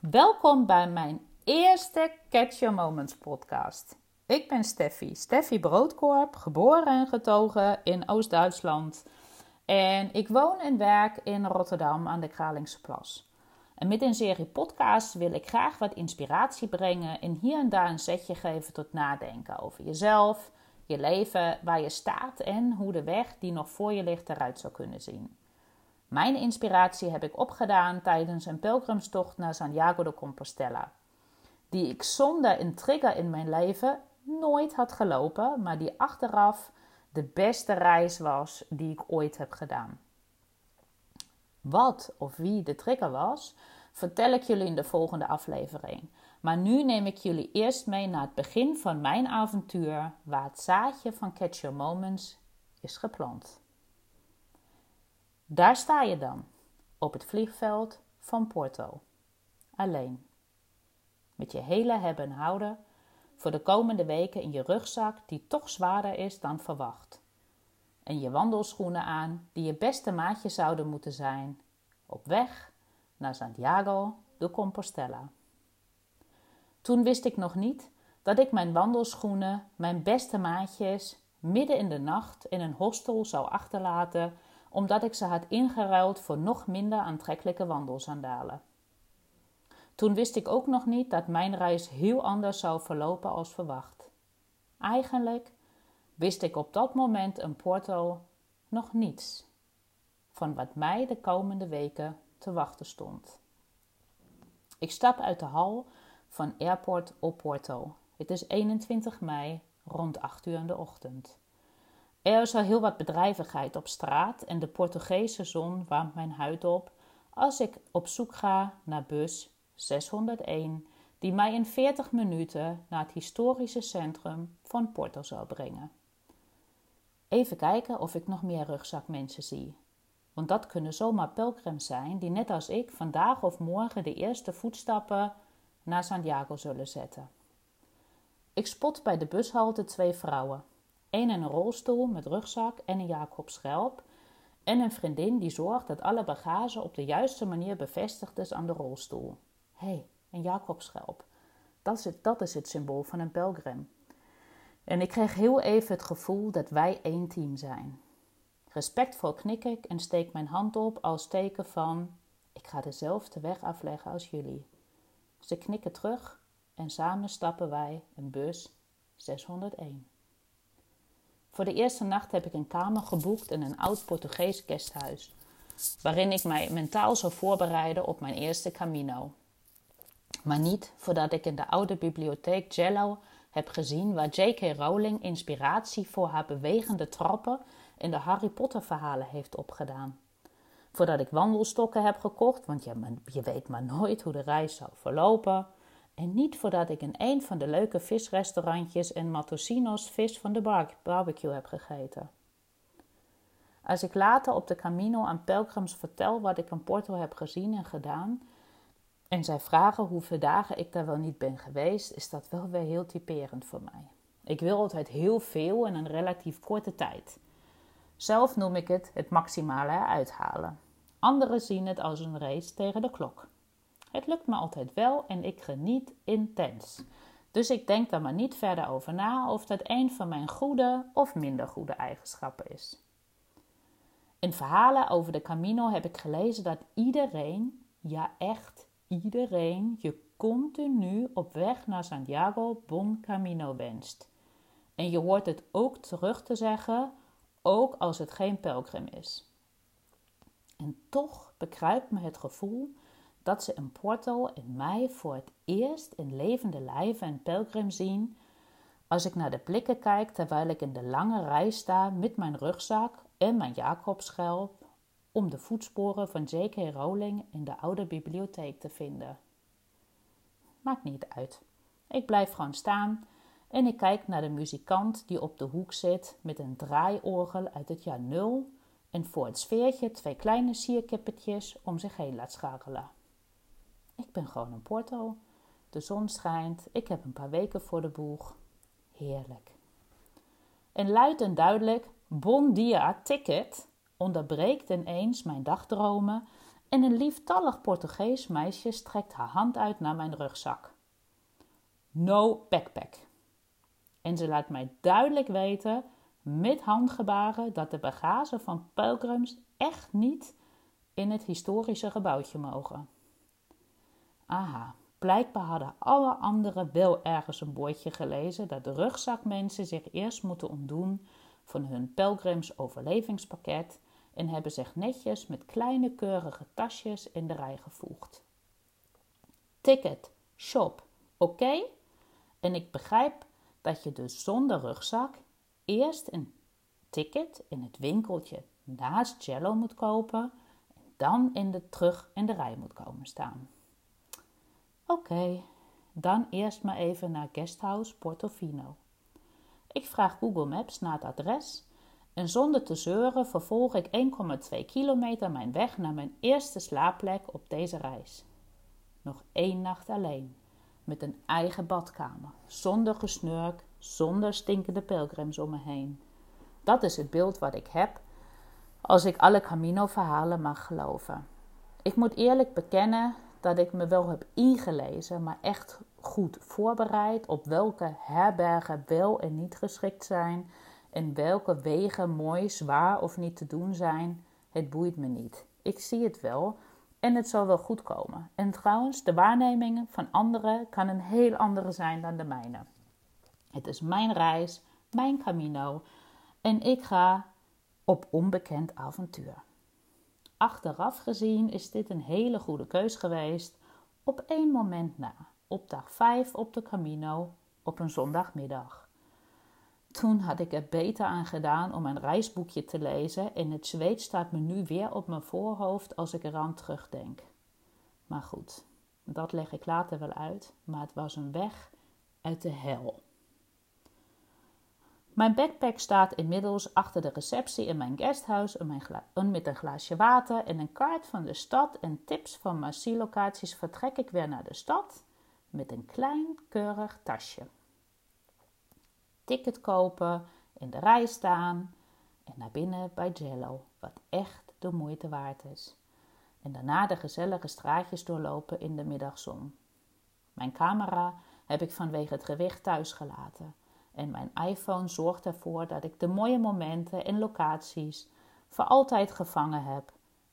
Welkom bij mijn eerste Catch Your Moments podcast. Ik ben Steffi, Steffi Broodkorp, geboren en getogen in Oost-Duitsland. En ik woon en werk in Rotterdam aan de Kralingse Plas. En met een serie podcasts wil ik graag wat inspiratie brengen en hier en daar een zetje geven tot nadenken over jezelf, je leven, waar je staat en hoe de weg die nog voor je ligt eruit zou kunnen zien. Mijn inspiratie heb ik opgedaan tijdens een pelgrimstocht naar Santiago de Compostela. Die ik zonder een trigger in mijn leven nooit had gelopen, maar die achteraf de beste reis was die ik ooit heb gedaan. Wat of wie de trigger was, vertel ik jullie in de volgende aflevering. Maar nu neem ik jullie eerst mee naar het begin van mijn avontuur, waar het zaadje van Catch Your Moments is geplant. Daar sta je dan, op het vliegveld van Porto. Alleen. Met je hele hebben en houden voor de komende weken in je rugzak die toch zwaarder is dan verwacht. En je wandelschoenen aan die je beste maatje zouden moeten zijn op weg naar Santiago de Compostela. Toen wist ik nog niet dat ik mijn wandelschoenen, mijn beste maatjes, midden in de nacht in een hostel zou achterlaten omdat ik ze had ingeruild voor nog minder aantrekkelijke wandelsandalen. Toen wist ik ook nog niet dat mijn reis heel anders zou verlopen als verwacht. Eigenlijk wist ik op dat moment in Porto nog niets van wat mij de komende weken te wachten stond. Ik stap uit de hal van Airport op Porto. Het is 21 mei rond 8 uur in de ochtend. Er is al heel wat bedrijvigheid op straat en de Portugese zon warmt mijn huid op als ik op zoek ga naar bus 601, die mij in 40 minuten naar het historische centrum van Porto zal brengen. Even kijken of ik nog meer rugzakmensen zie. Want dat kunnen zomaar pelgrims zijn die net als ik vandaag of morgen de eerste voetstappen naar Santiago zullen zetten. Ik spot bij de bushalte twee vrouwen. Een in een rolstoel met rugzak en een Jacobschelp. En een vriendin die zorgt dat alle bagage op de juiste manier bevestigd is aan de rolstoel. Hé, hey, een Jacobschelp. Dat is, het, dat is het symbool van een pelgrim. En ik kreeg heel even het gevoel dat wij één team zijn. Respectvol knik ik en steek mijn hand op als teken van: ik ga dezelfde weg afleggen als jullie. Ze knikken terug en samen stappen wij een bus 601. Voor de eerste nacht heb ik een kamer geboekt in een oud Portugees guesthuis, waarin ik mij mentaal zou voorbereiden op mijn eerste Camino. Maar niet voordat ik in de oude bibliotheek Jello heb gezien waar J.K. Rowling inspiratie voor haar bewegende trappen in de Harry Potter verhalen heeft opgedaan. Voordat ik wandelstokken heb gekocht, want je, je weet maar nooit hoe de reis zou verlopen. En niet voordat ik in een van de leuke visrestaurantjes in Matosinos vis van de barbecue heb gegeten. Als ik later op de Camino aan pelgrims vertel wat ik in Porto heb gezien en gedaan, en zij vragen hoeveel dagen ik daar wel niet ben geweest, is dat wel weer heel typerend voor mij. Ik wil altijd heel veel in een relatief korte tijd. Zelf noem ik het het maximale eruit halen. Anderen zien het als een race tegen de klok. Het lukt me altijd wel en ik geniet intens. Dus ik denk daar maar niet verder over na of dat een van mijn goede of minder goede eigenschappen is. In verhalen over de Camino heb ik gelezen dat iedereen, ja echt iedereen, je continu op weg naar Santiago Bon Camino wenst. En je hoort het ook terug te zeggen, ook als het geen pelgrim is. En toch bekruipt me het gevoel dat ze in Porto in mei voor het eerst in levende lijven een pelgrim zien. Als ik naar de blikken kijk terwijl ik in de lange rij sta met mijn rugzak en mijn Jacobschelp om de voetsporen van J.K. Rowling in de oude bibliotheek te vinden. Maakt niet uit. Ik blijf gewoon staan en ik kijk naar de muzikant die op de hoek zit met een draaiorgel uit het jaar nul en voor het sfeertje twee kleine sierkippetjes om zich heen laat scharrelen. Ik ben gewoon in Porto. De zon schijnt. Ik heb een paar weken voor de boeg. Heerlijk. En luid en duidelijk, bon dia, ticket, onderbreekt ineens mijn dagdromen en een lieftallig Portugees meisje strekt haar hand uit naar mijn rugzak. No backpack. En ze laat mij duidelijk weten, met handgebaren, dat de bagage van pelgrims echt niet in het historische gebouwtje mogen. Aha, blijkbaar hadden alle anderen wel ergens een bordje gelezen dat de rugzakmensen zich eerst moeten ontdoen van hun pelgrims overlevingspakket en hebben zich netjes met kleine keurige tasjes in de rij gevoegd. Ticket, shop, oké? En ik begrijp dat je dus zonder rugzak eerst een ticket in het winkeltje naast Jello moet kopen en dan in de, terug in de rij moet komen staan. Oké, dan eerst maar even naar Guesthouse Portofino. Ik vraag Google Maps naar het adres en zonder te zeuren vervolg ik 1,2 kilometer mijn weg naar mijn eerste slaapplek op deze reis. Nog één nacht alleen, met een eigen badkamer, zonder gesnurk, zonder stinkende pelgrims om me heen. Dat is het beeld wat ik heb als ik alle Camino-verhalen mag geloven. Ik moet eerlijk bekennen dat ik me wel heb ingelezen, maar echt goed voorbereid op welke herbergen wel en niet geschikt zijn en welke wegen mooi, zwaar of niet te doen zijn. Het boeit me niet. Ik zie het wel en het zal wel goed komen. En trouwens, de waarnemingen van anderen kan een heel andere zijn dan de mijne. Het is mijn reis, mijn camino en ik ga op onbekend avontuur. Achteraf gezien is dit een hele goede keus geweest op één moment na, op dag 5 op de Camino op een zondagmiddag. Toen had ik er beter aan gedaan om een reisboekje te lezen en het zweet staat me nu weer op mijn voorhoofd als ik eraan terugdenk. Maar goed, dat leg ik later wel uit, maar het was een weg uit de hel. Mijn backpack staat inmiddels achter de receptie in mijn guesthouse met een glaasje water en een kaart van de stad en tips van Marcie-locaties vertrek ik weer naar de stad met een klein keurig tasje. Ticket kopen, in de rij staan en naar binnen bij Jello, wat echt de moeite waard is. En daarna de gezellige straatjes doorlopen in de middagzon. Mijn camera heb ik vanwege het gewicht thuis gelaten en mijn iPhone zorgt ervoor dat ik de mooie momenten en locaties voor altijd gevangen heb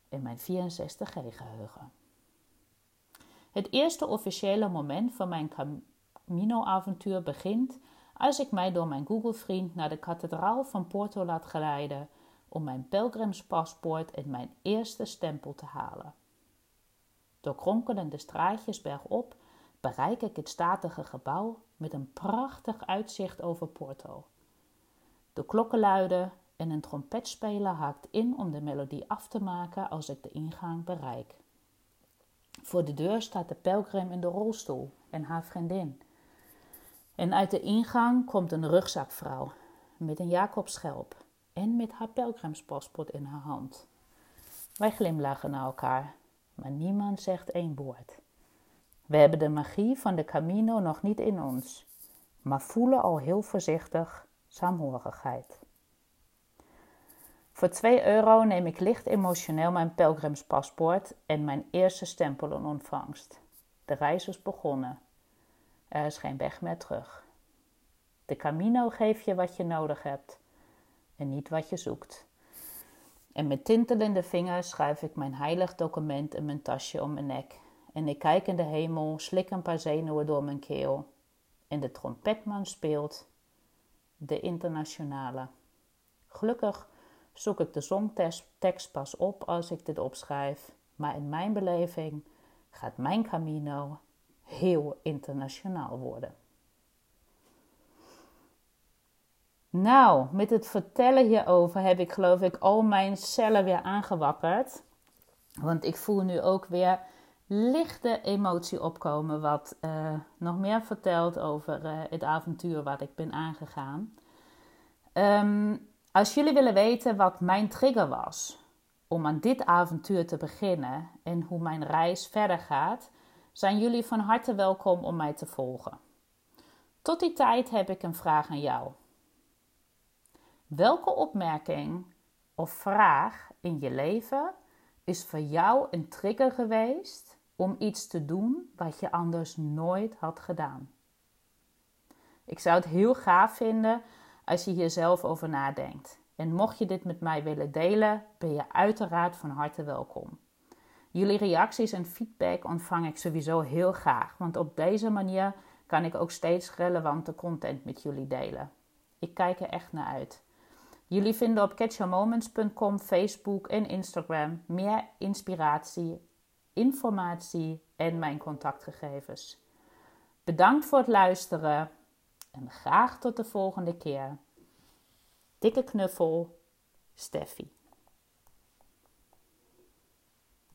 in mijn 64G geheugen. Het eerste officiële moment van mijn Camino-avontuur begint als ik mij door mijn Google-vriend naar de kathedraal van Porto laat geleiden om mijn pelgrimspaspoort en mijn eerste stempel te halen. Door kronkelende straatjes bergop bereik ik het statige gebouw met een prachtig uitzicht over Porto. De klokken luiden en een trompetspeler haakt in om de melodie af te maken als ik de ingang bereik. Voor de deur staat de pelgrim in de rolstoel en haar vriendin. En uit de ingang komt een rugzakvrouw met een Jacobschelp en met haar pelgrimspaspoort in haar hand. Wij glimlachen naar elkaar, maar niemand zegt één woord. We hebben de magie van de Camino nog niet in ons, maar voelen al heel voorzichtig saamhorigheid. Voor 2 euro neem ik licht emotioneel mijn pelgrimspaspoort en mijn eerste stempel in ontvangst. De reis is begonnen. Er is geen weg meer terug. De Camino geeft je wat je nodig hebt en niet wat je zoekt. En met tintelende vingers schuif ik mijn heilig document in mijn tasje om mijn nek en ik kijk in de hemel, slik een paar zenuwen door mijn keel. En de trompetman speelt de internationale. Gelukkig zoek ik de zongtekst pas op als ik dit opschrijf, maar in mijn beleving gaat mijn Camino heel internationaal worden. Nou, met het vertellen hierover heb ik geloof ik al mijn cellen weer aangewakkerd. Want ik voel nu ook weer lichte emotie opkomen, wat uh, nog meer vertelt over uh, het avontuur wat ik ben aangegaan. Um, als jullie willen weten wat mijn trigger was om aan dit avontuur te beginnen en hoe mijn reis verder gaat, zijn jullie van harte welkom om mij te volgen. Tot die tijd heb ik een vraag aan jou. Welke opmerking of vraag in je leven is voor jou een trigger geweest om iets te doen wat je anders nooit had gedaan? Ik zou het heel gaaf vinden als je hier zelf over nadenkt. En mocht je dit met mij willen delen, ben je uiteraard van harte welkom. Jullie reacties en feedback ontvang ik sowieso heel graag, want op deze manier kan ik ook steeds relevante content met jullie delen. Ik kijk er echt naar uit. Jullie vinden op catchyourmoments.com, Facebook en Instagram meer inspiratie, informatie en mijn contactgegevens. Bedankt voor het luisteren en graag tot de volgende keer. Dikke knuffel, Steffi.